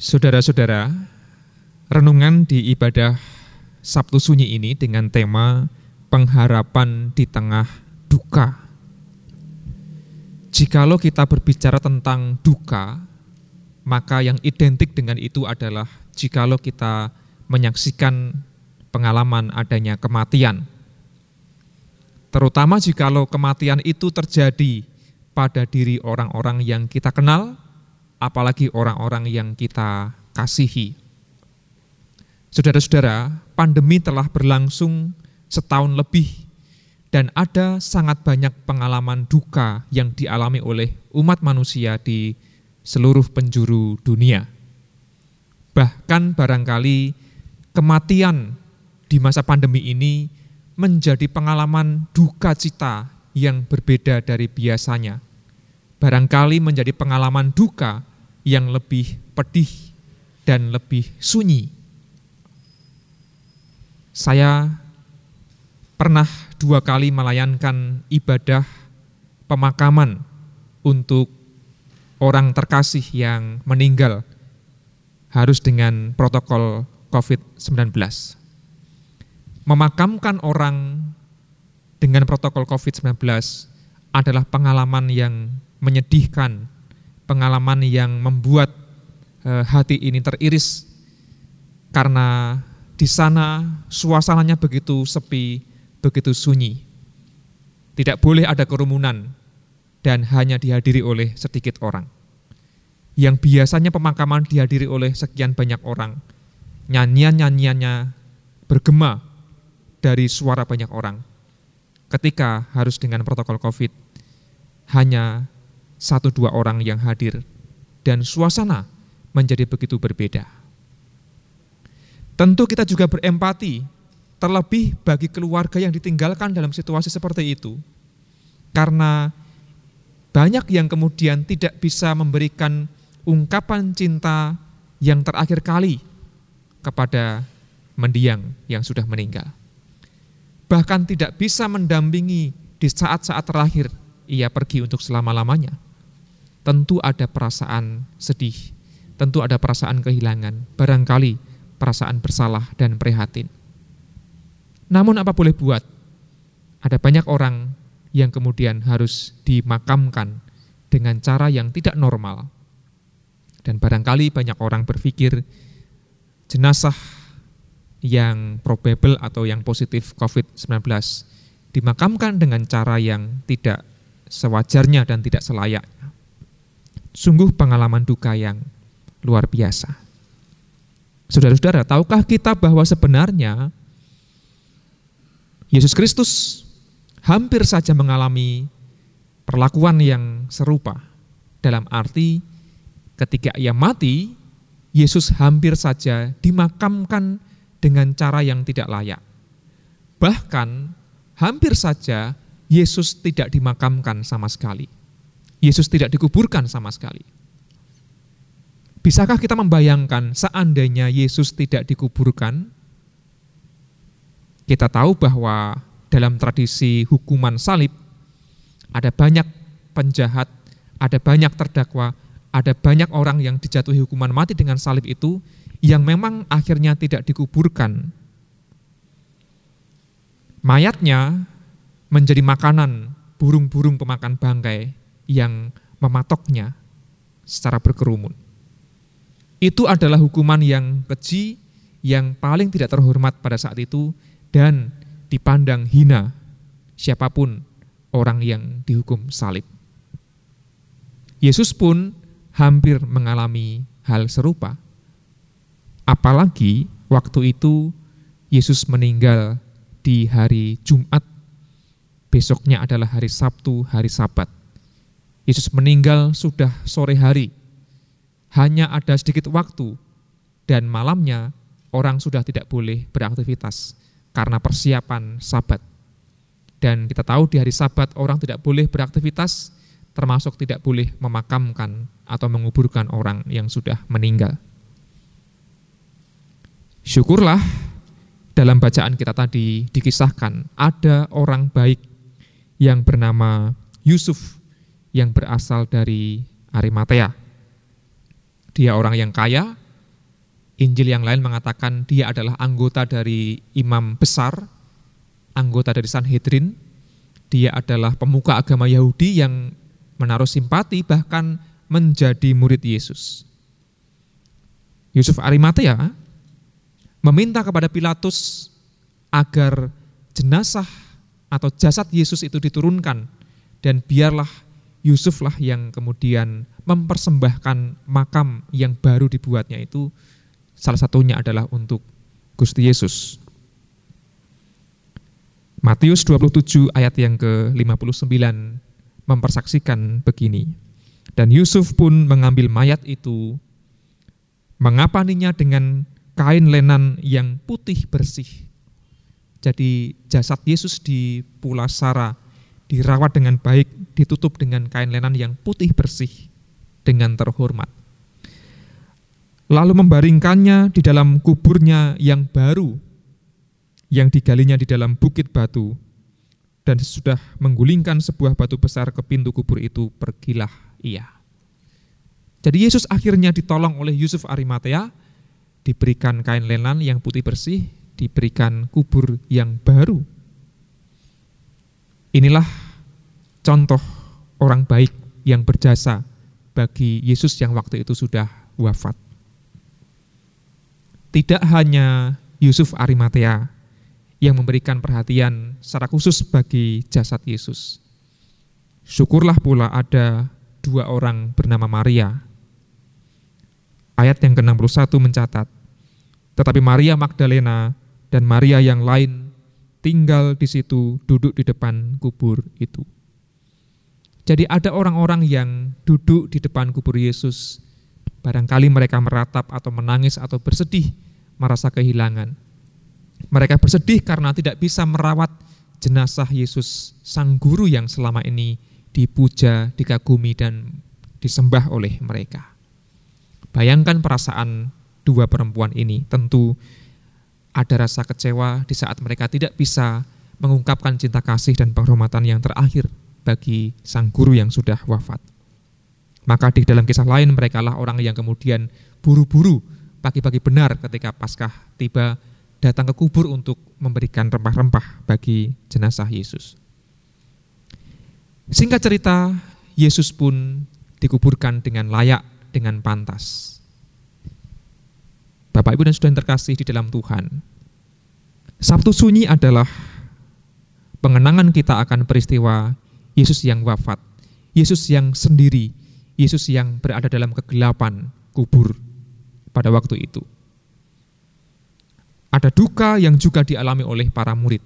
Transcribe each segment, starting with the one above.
Saudara-saudara, renungan di ibadah Sabtu Sunyi ini dengan tema pengharapan di tengah duka. Jikalau kita berbicara tentang duka, maka yang identik dengan itu adalah jikalau kita menyaksikan pengalaman adanya kematian. Terutama jikalau kematian itu terjadi pada diri orang-orang yang kita kenal apalagi orang-orang yang kita kasihi. Saudara-saudara, pandemi telah berlangsung setahun lebih dan ada sangat banyak pengalaman duka yang dialami oleh umat manusia di seluruh penjuru dunia. Bahkan barangkali kematian di masa pandemi ini menjadi pengalaman duka cita yang berbeda dari biasanya. Barangkali menjadi pengalaman duka yang lebih pedih dan lebih sunyi. Saya pernah dua kali melayankan ibadah pemakaman untuk orang terkasih yang meninggal harus dengan protokol COVID-19. Memakamkan orang dengan protokol COVID-19 adalah pengalaman yang menyedihkan pengalaman yang membuat uh, hati ini teriris karena di sana suasananya begitu sepi, begitu sunyi. Tidak boleh ada kerumunan dan hanya dihadiri oleh sedikit orang. Yang biasanya pemakaman dihadiri oleh sekian banyak orang, nyanyian-nyanyiannya bergema dari suara banyak orang. Ketika harus dengan protokol COVID, hanya satu dua orang yang hadir dan suasana menjadi begitu berbeda. Tentu kita juga berempati terlebih bagi keluarga yang ditinggalkan dalam situasi seperti itu. Karena banyak yang kemudian tidak bisa memberikan ungkapan cinta yang terakhir kali kepada mendiang yang sudah meninggal. Bahkan tidak bisa mendampingi di saat-saat terakhir ia pergi untuk selama-lamanya tentu ada perasaan sedih, tentu ada perasaan kehilangan, barangkali perasaan bersalah dan prihatin. Namun apa boleh buat? Ada banyak orang yang kemudian harus dimakamkan dengan cara yang tidak normal. Dan barangkali banyak orang berpikir jenazah yang probable atau yang positif COVID-19 dimakamkan dengan cara yang tidak sewajarnya dan tidak selayaknya. Sungguh pengalaman duka yang luar biasa. Saudara-saudara, tahukah kita bahwa sebenarnya Yesus Kristus hampir saja mengalami perlakuan yang serupa dalam arti ketika ia mati, Yesus hampir saja dimakamkan dengan cara yang tidak layak. Bahkan hampir saja Yesus tidak dimakamkan sama sekali. Yesus tidak dikuburkan sama sekali. Bisakah kita membayangkan seandainya Yesus tidak dikuburkan? Kita tahu bahwa dalam tradisi hukuman salib ada banyak penjahat, ada banyak terdakwa, ada banyak orang yang dijatuhi hukuman mati dengan salib itu yang memang akhirnya tidak dikuburkan. Mayatnya menjadi makanan burung-burung pemakan bangkai yang mematoknya secara berkerumun. Itu adalah hukuman yang keji, yang paling tidak terhormat pada saat itu, dan dipandang hina siapa pun orang yang dihukum salib. Yesus pun hampir mengalami hal serupa. Apalagi waktu itu Yesus meninggal di hari Jumat, besoknya adalah hari Sabtu, hari Sabat. Yesus meninggal sudah sore hari. Hanya ada sedikit waktu dan malamnya orang sudah tidak boleh beraktivitas karena persiapan sabat. Dan kita tahu di hari sabat orang tidak boleh beraktivitas termasuk tidak boleh memakamkan atau menguburkan orang yang sudah meninggal. Syukurlah dalam bacaan kita tadi dikisahkan ada orang baik yang bernama Yusuf yang berasal dari Arimatea. Dia orang yang kaya, Injil yang lain mengatakan dia adalah anggota dari imam besar, anggota dari Sanhedrin. Dia adalah pemuka agama Yahudi yang menaruh simpati bahkan menjadi murid Yesus. Yusuf Arimatea meminta kepada Pilatus agar jenazah atau jasad Yesus itu diturunkan dan biarlah Yusuflah yang kemudian mempersembahkan makam yang baru dibuatnya itu Salah satunya adalah untuk Gusti Yesus. Matius 27 ayat yang ke-59 mempersaksikan begini. Dan Yusuf pun mengambil mayat itu, mengapaninya dengan kain lenan yang putih bersih. Jadi jasad Yesus di Pulasara dirawat dengan baik, ditutup dengan kain lenan yang putih bersih dengan terhormat lalu membaringkannya di dalam kuburnya yang baru yang digalinya di dalam bukit batu dan sudah menggulingkan sebuah batu besar ke pintu kubur itu pergilah ia. Jadi Yesus akhirnya ditolong oleh Yusuf Arimatea, diberikan kain lenan yang putih bersih, diberikan kubur yang baru. Inilah contoh orang baik yang berjasa bagi Yesus yang waktu itu sudah wafat tidak hanya Yusuf Arimatea yang memberikan perhatian secara khusus bagi jasad Yesus. Syukurlah pula ada dua orang bernama Maria. Ayat yang ke-61 mencatat, tetapi Maria Magdalena dan Maria yang lain tinggal di situ duduk di depan kubur itu. Jadi ada orang-orang yang duduk di depan kubur Yesus Barangkali mereka meratap atau menangis atau bersedih, merasa kehilangan. Mereka bersedih karena tidak bisa merawat jenazah Yesus, sang guru yang selama ini dipuja, dikagumi, dan disembah oleh mereka. Bayangkan perasaan dua perempuan ini, tentu ada rasa kecewa di saat mereka tidak bisa mengungkapkan cinta kasih dan penghormatan yang terakhir bagi sang guru yang sudah wafat. Maka di dalam kisah lain mereka lah orang yang kemudian buru-buru pagi-pagi benar ketika Paskah tiba datang ke kubur untuk memberikan rempah-rempah bagi jenazah Yesus. Singkat cerita, Yesus pun dikuburkan dengan layak, dengan pantas. Bapak Ibu dan Saudara terkasih di dalam Tuhan, Sabtu Sunyi adalah pengenangan kita akan peristiwa Yesus yang wafat, Yesus yang sendiri, Yesus yang berada dalam kegelapan kubur pada waktu itu. Ada duka yang juga dialami oleh para murid.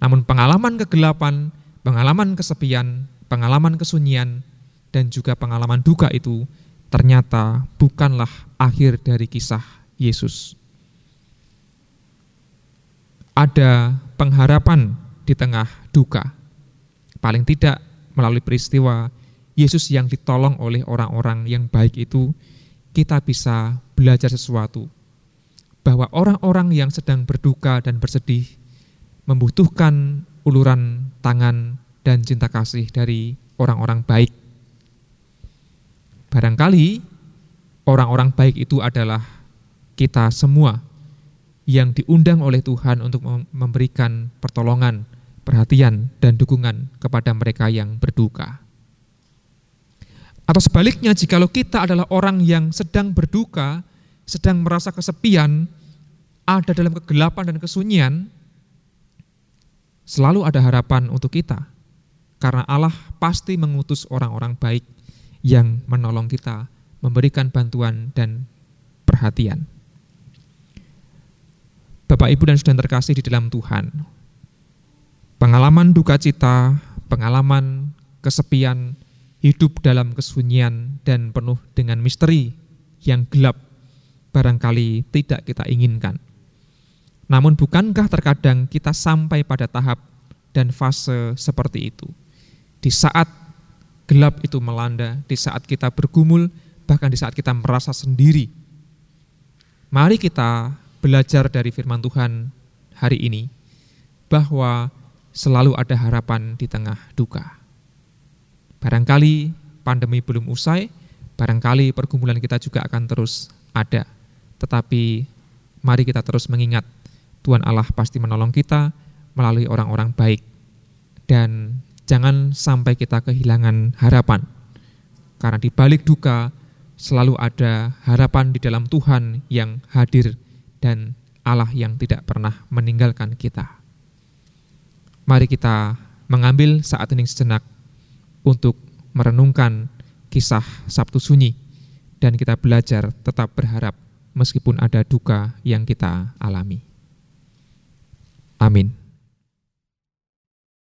Namun pengalaman kegelapan, pengalaman kesepian, pengalaman kesunyian, dan juga pengalaman duka itu ternyata bukanlah akhir dari kisah Yesus. Ada pengharapan di tengah duka. Paling tidak melalui peristiwa Yesus yang ditolong oleh orang-orang yang baik itu, kita bisa belajar sesuatu. Bahwa orang-orang yang sedang berduka dan bersedih membutuhkan uluran tangan dan cinta kasih dari orang-orang baik. Barangkali orang-orang baik itu adalah kita semua yang diundang oleh Tuhan untuk memberikan pertolongan, perhatian, dan dukungan kepada mereka yang berduka. Atau sebaliknya, jikalau kita adalah orang yang sedang berduka, sedang merasa kesepian, ada dalam kegelapan dan kesunyian, selalu ada harapan untuk kita. Karena Allah pasti mengutus orang-orang baik yang menolong kita, memberikan bantuan dan perhatian. Bapak, Ibu, dan Saudara terkasih di dalam Tuhan, pengalaman duka cita, pengalaman kesepian, hidup dalam kesunyian dan penuh dengan misteri yang gelap barangkali tidak kita inginkan. Namun bukankah terkadang kita sampai pada tahap dan fase seperti itu? Di saat gelap itu melanda, di saat kita bergumul, bahkan di saat kita merasa sendiri. Mari kita belajar dari firman Tuhan hari ini bahwa selalu ada harapan di tengah duka. Barangkali pandemi belum usai, barangkali pergumulan kita juga akan terus ada. tetapi mari kita terus mengingat Tuhan Allah pasti menolong kita melalui orang-orang baik dan jangan sampai kita kehilangan harapan. Karena di balik duka selalu ada harapan di dalam Tuhan yang hadir dan Allah yang tidak pernah meninggalkan kita. Mari kita mengambil saat ini sejenak untuk merenungkan kisah Sabtu Sunyi dan kita belajar tetap berharap meskipun ada duka yang kita alami. Amin.